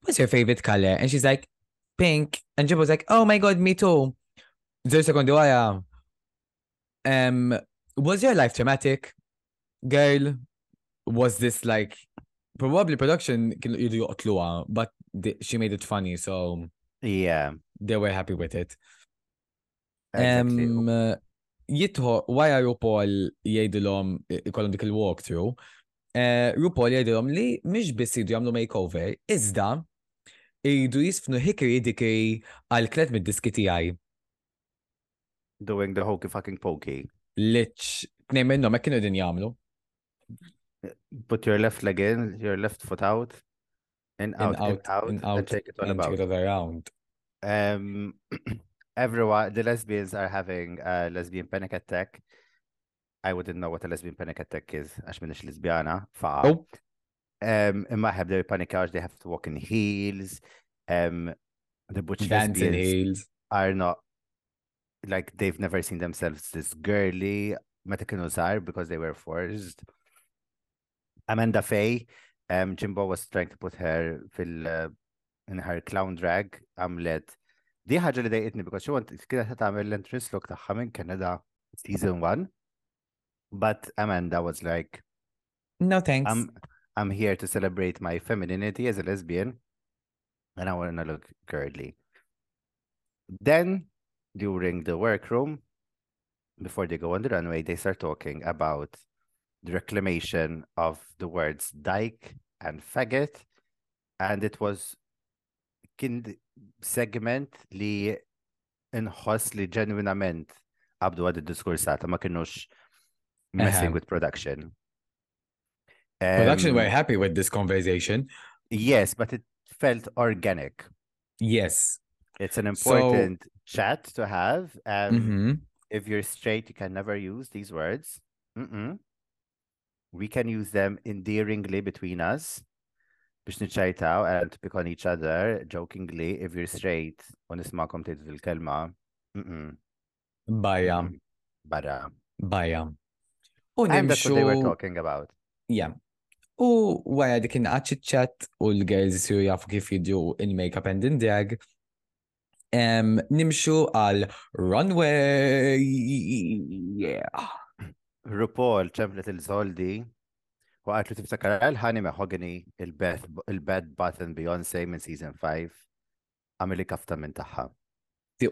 what's your favorite color? And she's like, pink. And Jimbo's like, oh my God, me too. Zero secondi wara. Um, was your life traumatic? Girl, was this like, probably production kienu jidu joqtluha, but the, she made it funny, so Yeah, they were happy with it. exactly. Um, jitħo, wara RuPaul jgħidilhom ikollhom dik il-walkthrough, uh, RuPaul jgħidilhom li mhix biss jridu jagħmlu makeover, iżda jridu jisfnu hikri dikri għal klet mid-diski tiegħi. Doing the hokey fucking pokey. Liċ, tnejn minnhom hekk kienu din jagħmlu. Put your left leg in, your left foot out. In, In out, in, out, out, in and out, shake it all and about. shake it all around. Um, everyone, the lesbians are having a lesbian panic attack. I wouldn't know what a lesbian panic attack is, għax minnix lesbjana, fa. Oh. Um, imma have their panic hours, they have to walk in heels. Um, the butch lesbians heels. are not, like, they've never seen themselves this girly, meta kienu because they were forced. Amanda Faye, um, Jimbo was trying to put her fil, uh, in her clown drag, għamlet. Di ħaġa li dejqitni because she wanted, kienet tagħmel l-entrance look tagħha minn Canada season one. But Amanda was like, No thanks. I'm I'm here to celebrate my femininity as a lesbian, and I want to look girly. Then, during the workroom, before they go on the runway, they start talking about the reclamation of the words dyke and faggot, and it was kind segment li inħoss li ġenwinament qabdu għad id-diskursata ma kienux messing with production. Production Um, were happy with this conversation. Yes, but it felt organic. Yes. It's an So- important chat to have. Um, Mhm. If you're straight, you can never use these words. Mm-mm. We can use them endearingly between us. biex niċċajtaw and pick on each other jokingly if you're straight u nismakom tgħidu il-kelma. Bajja. Barra. bajja. U And that's what they were talking about. yeah. U wara dik inqaċ chat u l-girls jisiru jafu kif jidju il-makeup and in drag. Um, nimxu għal runway. Yeah. RuPaul ċemplet il-żoldi u għatlu tiftakar għal-ħani meħogni il-bad button Beyonce minn season 5 għamili kafta minn taħħa.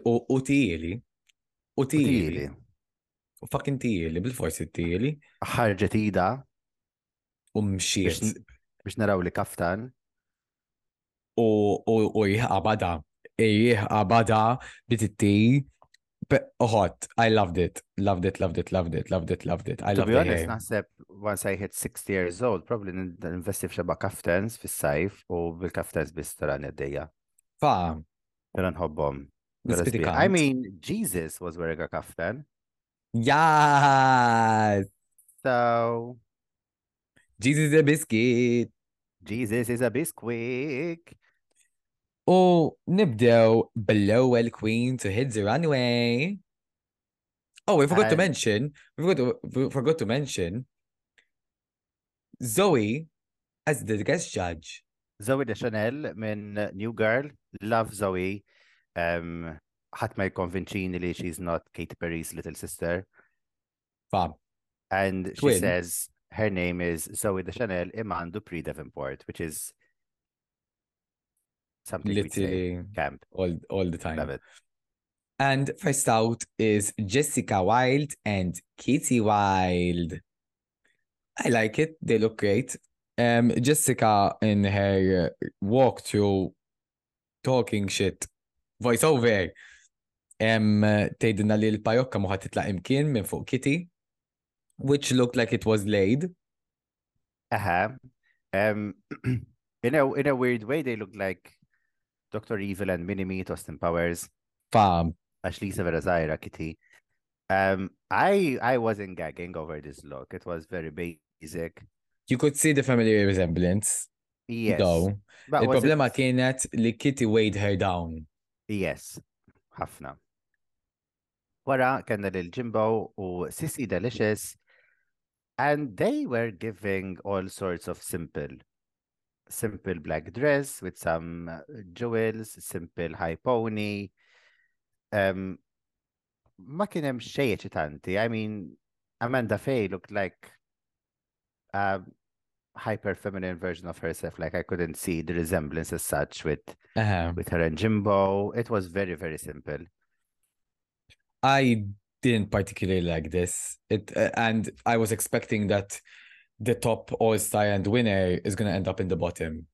U tieli. U tieli. Tili. U fucking tieli, bil-forsi tieli. ħarġet ida U mxiet. n- biex naraw li kaftan. U u u jħa bada. Jħa bada bititti. Oh, hot. I loved it. Loved it, loved it, loved it, loved it, loved it. I To loved be honest, hair. naħseb once I hit 60 years old, probably investi f'xeba kaftans fis-sajf u bil-kaftans biss tara neddeja. Fa, Pero nħobbhom. Vera nispiti sbieħ. I mean, Jesus was wearing a kaftan. Yes! So, Jesus is a biscuit. Jesus is a bisquick. U nibdew bil-ewwel queen to hit the runway. Oh, we forgot to mention, we forgot to, we forgot to mention Zooey as the guest judge. Zooey Deschanel minn New Girl. Love Zooey. Um, ħadd ma jkonvinċini li she's not Katy Perry's little sister. Fab. And she says her name is Zoe de Chanel Imandu Pre Devonport, which is something we say Literally camp. all, all the time. Love it. And first out is Jessica Wild and Katie Wilde. I like it. They look great. Um, Jessica in her walkthrough talking shit voiceover. Um, tejdina li l-pajokka muħat titlaq imkien minn fuq Kitty, which looked like it was laid. Uh-huh. Um, in a in a weird way, they look like Doctor Evil and Mini-Me, Austin Powers, Fam. Ashley Lisa Vera Zaira, Kitty. Um, I I wasn't gagging over this look. It was very basic. You could see the family resemblance, Yes. though. But was Il-problema it- kienet li Kitty weighed her down. Yes. ħafna. Wara kena lil Jimbo u Sissy Delicious and they were giving all sorts of simple simple black dress with some uh, jewels, simple high pony. Um, ma kien hemm xejn eċitanti. I mean, Amanda Faye looked like a hyper feminine version of herself. Like I couldn't see the resemblance as such with Uh-huh. with her and Jimbo. It was very, very simple. I didn't particularly like this. It uh, and I was expecting that the top all-star and winner is gonna end up in the bottom.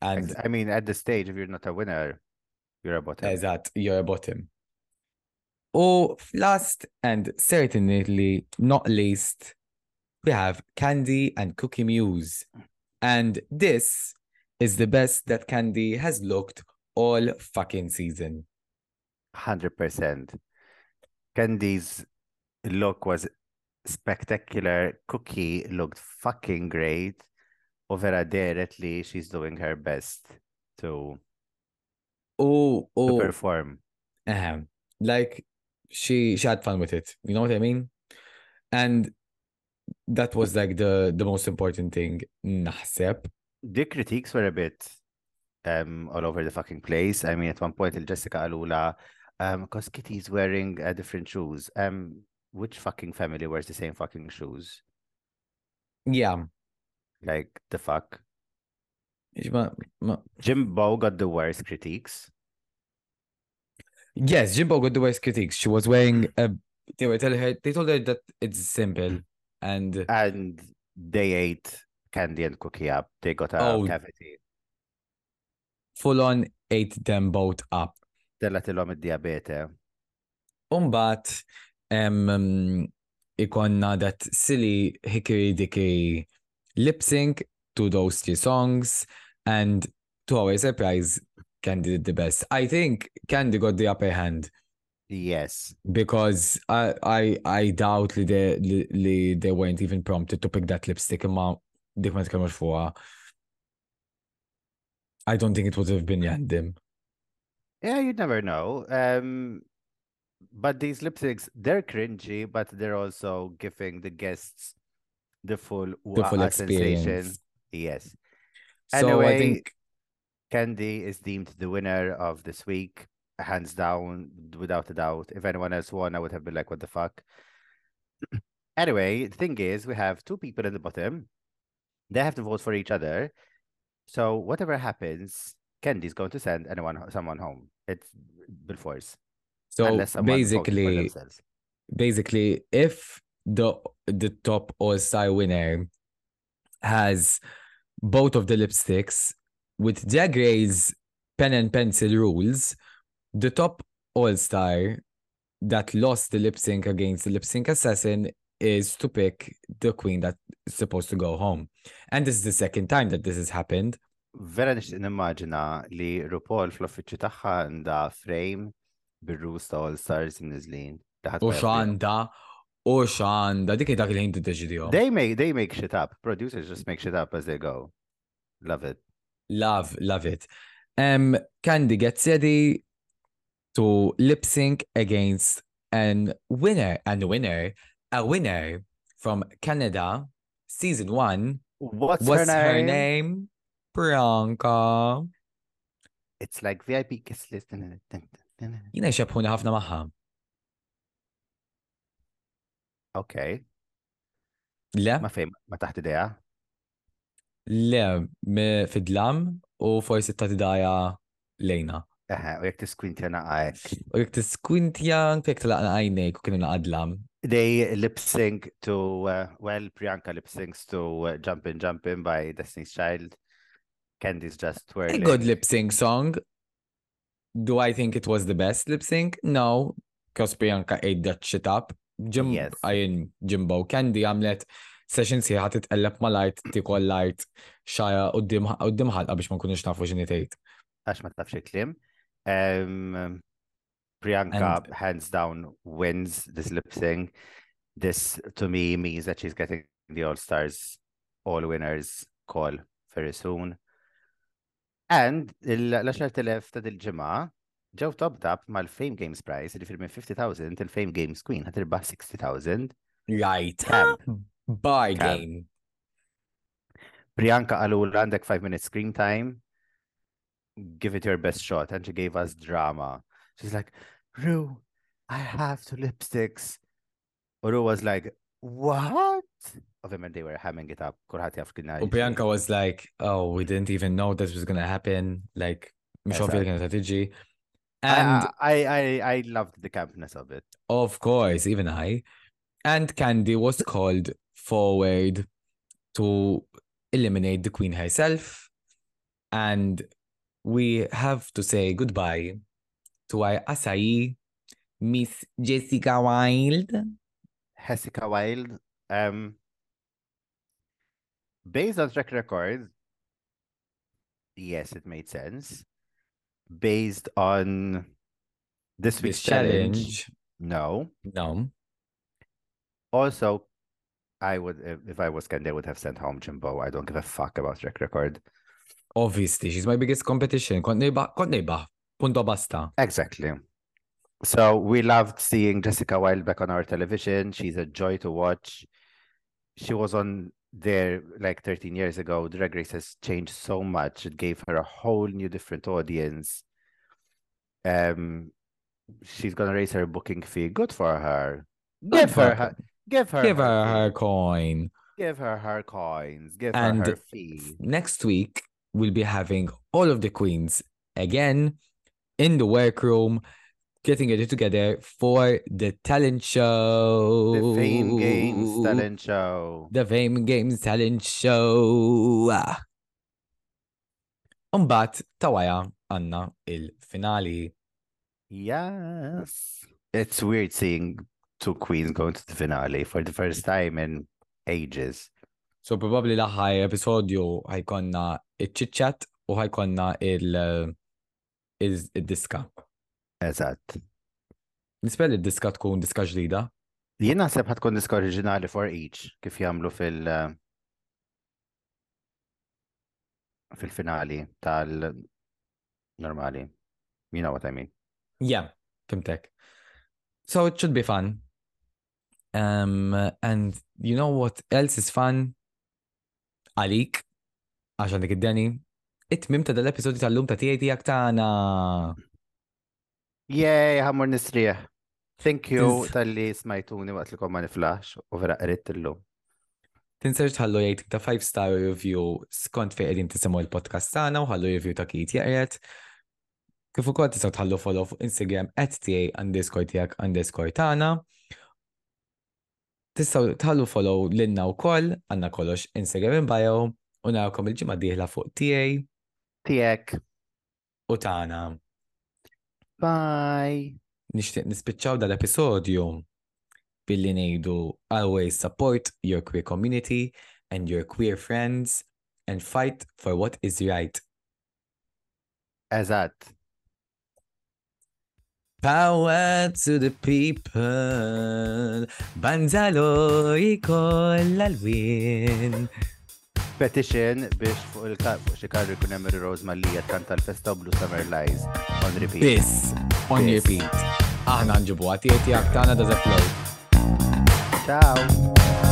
And I mean, at the stage, if you're not a winner, you're a bottom. that you're a bottom. Oh, last and certainly not least, we have Candy and Cookie Muse. And this is the best that Candy has looked all fucking season. 100%. Candy's look was spectacular. Cookie looked fucking great. U vera deret li she's doing her best to, Oh, to oh, perform. Uh-huh. like she she had fun with it. You know what I mean? And that was like the the most important thing. naħseb. The critiques were a bit um, all over the fucking place. I mean, at one point, Jessica Alula, um, because Kitty's wearing uh, different shoes. Um, which fucking family wears the same fucking shoes? Yeah. Like the fuck. Jimbo got the worst critiques. Yes, Jimbo got the worst critiques. She was wearing a. They were telling her. They told her that it's simple, and And they ate candy and cookie up. They got a Oh. cavity. full on ate them both up. Della tilhom id-diabete. Umbat, um, um, ikonna that silly hickory dickory lip sync to those two songs, and to our surprise, Candy did the best. I think Candy got the upper hand Yes. because I I I doubt li they li, li they weren't even prompted to pick that lipstick imma dik ma tkellmux fuqha. I don't think it would have been yandim. Yeah, you'd never know. Um, but these lip syncs, they're cringy, but they're also giving the guests the full The full uh, sensation. experience. Yes. So I Anyway, think Candy is deemed the winner of this week, hands down, without a doubt. If anyone else won, I would have been like, what the fuck? anyway, the thing is, we have two people in the bottom. They have to vote for each other. So whatever happens, Candy's going to send anyone, someone home. It's Bill Force. So unless someone votes for basically basically if the the top all-star winner has both of the lipsticks with Race pen and pencil rules, the top all-star that lost the lip sync against the lip sync assassin is to pick the queen that's supposed to go home. And this is the second time that this has happened. Vera nixtieq nimmaġina li RuPaul fl-uffiċċju tagħha għandha uh, frame bir-rules ta' All Stars imniżlin. U xanda, u xanda, dik dak li jinti deċidijom. They make they make shit up. Producers just make shit up as they go. Love it. Love, love it. Um, Candy gets ready to lip sync against an winner, and winner, a winner from Canada, season one. What's, What's her, her name? name? Priyanka. It's like VIP kiss list. Jina xebħuni ħafna maħħa. Okay. Le, Ma fejn, ma taħt idea? le, fidlam u forsi ta' tidaja lejna. Eħe, u jek tiskwintja naqajk. U jek tiskwintja kek talaqna għajnejk u kienu naqadlam. They lip sync to, uh, well, Priyanka lip syncs to uh, Jumpin' Jumpin' by Destiny's Child. Candy's just A twirling. good lip sync song. Do I think it was the best lip sync? No, because Priyanka ate that shit up. Jim, Yes. għajin Jimbo Candy għamlet session siħa titqelleb malajt, tikol lajt, xaja uddim ħalqa biex ma nkunux nafu xini tgħid. Għax ma tafx il-klim. Um, Priyanka, And- hands down, wins this lip sync. This, to me, means that she's getting the All Stars All Winners call very soon. And l-10,000 ta' dil-ġimgħa ġew topped up mal-Fame Games Prize, li minn 50,000 il-Fame Games Queen ħatirbaħ 60,000. Right. Camp. game. Priyanka għalula għandek 5 minutes screen time. Give it your best shot. And she gave us drama. She's like, Ru, I have two lipsticks. U Ru was like, what? Ovvijament they were hamming it up. Kurħat jaf kien U Priyanka was like, oh, we didn't even know this was gonna happen. Like, ovvja li kienet tiġi. And I, I, I, loved the campness of it. Of course, even I. And Candy was called forward to eliminate the queen herself. And we have to say goodbye to our Asai, Miss Jessica Wild. Jessica Wild. Um, based on track record, yes, it made sense. Based on this This week's challenge, challenge. no. No. Also, I would, if, I was Candy, I would have sent home Jimbo. I don't give a fuck about track record. Obviously, she's my biggest competition. Punto basta. Exactly. So we loved seeing Jessica Wild back on our television. She's a joy to watch. She was on there like 13 years ago. Drag Race has changed so much. It gave her a whole new different audience. Um she's gonna raise her booking fee. Good for her. Good Give for her, her. her give her Give her fee. her coin. give her her coins. Give And her her fee. next week we'll be having all of the queens again in the workroom getting it together for the talent show The Fame Games talent show. the fame games talent show Umbat tawaja għanna il-finali Yes. It's weird seeing two queens going to the finale for the first time in ages. so probably l-aħħar episodju ħajkonna il-chit-chat u ħajkonna il- il- uh, il-diska Eżatt. Nispel il-diska tkun diska ġdida Jien naħseb ħatkun disk oriġinali for each kif jagħmlu fil fil-finali tal-normali. You know what I mean. Yeah, fimtek. So it should be fun. Um, and you know what else is fun? Għalik, għaxan dik id-deni, it-mim ta' dal-episodi tal-lum ta' tijaj tijak tana. Yay, ħammur nisrieħ. Thank you tal-li smajtuni waqt li komma niflax u vera qrit illum. Tinsarġ tħallu jgħid ta' 5 star review skont fej qegħdin tisimgħu il-podcast tagħna u ħallu review ta' kit jaqret. Kif ukoll tistgħu tħallu follow fuq Instagram at TA underscore tiegħek underscore tagħna. Tistgħu tħallu follow lilna wkoll għandna kollox Instagram in bio u narawkom il-ġimgħa dieħla fuq TA Tiek. u tagħna. Bye. Nixtieq nispiċċaw dal-episodju billi ngħidu always support your queer community and your queer friends and fight for what is right. Eżatt. Power to the people, Banzalo jikolla l-win. Petition biex fuq il-kar fuq xi karri kun hemm Rose Malija tkanta l-festa Blue Summer Lies on repeat. This on repeat. Aħna nġibu għatieti għaktana da flow. Ciao.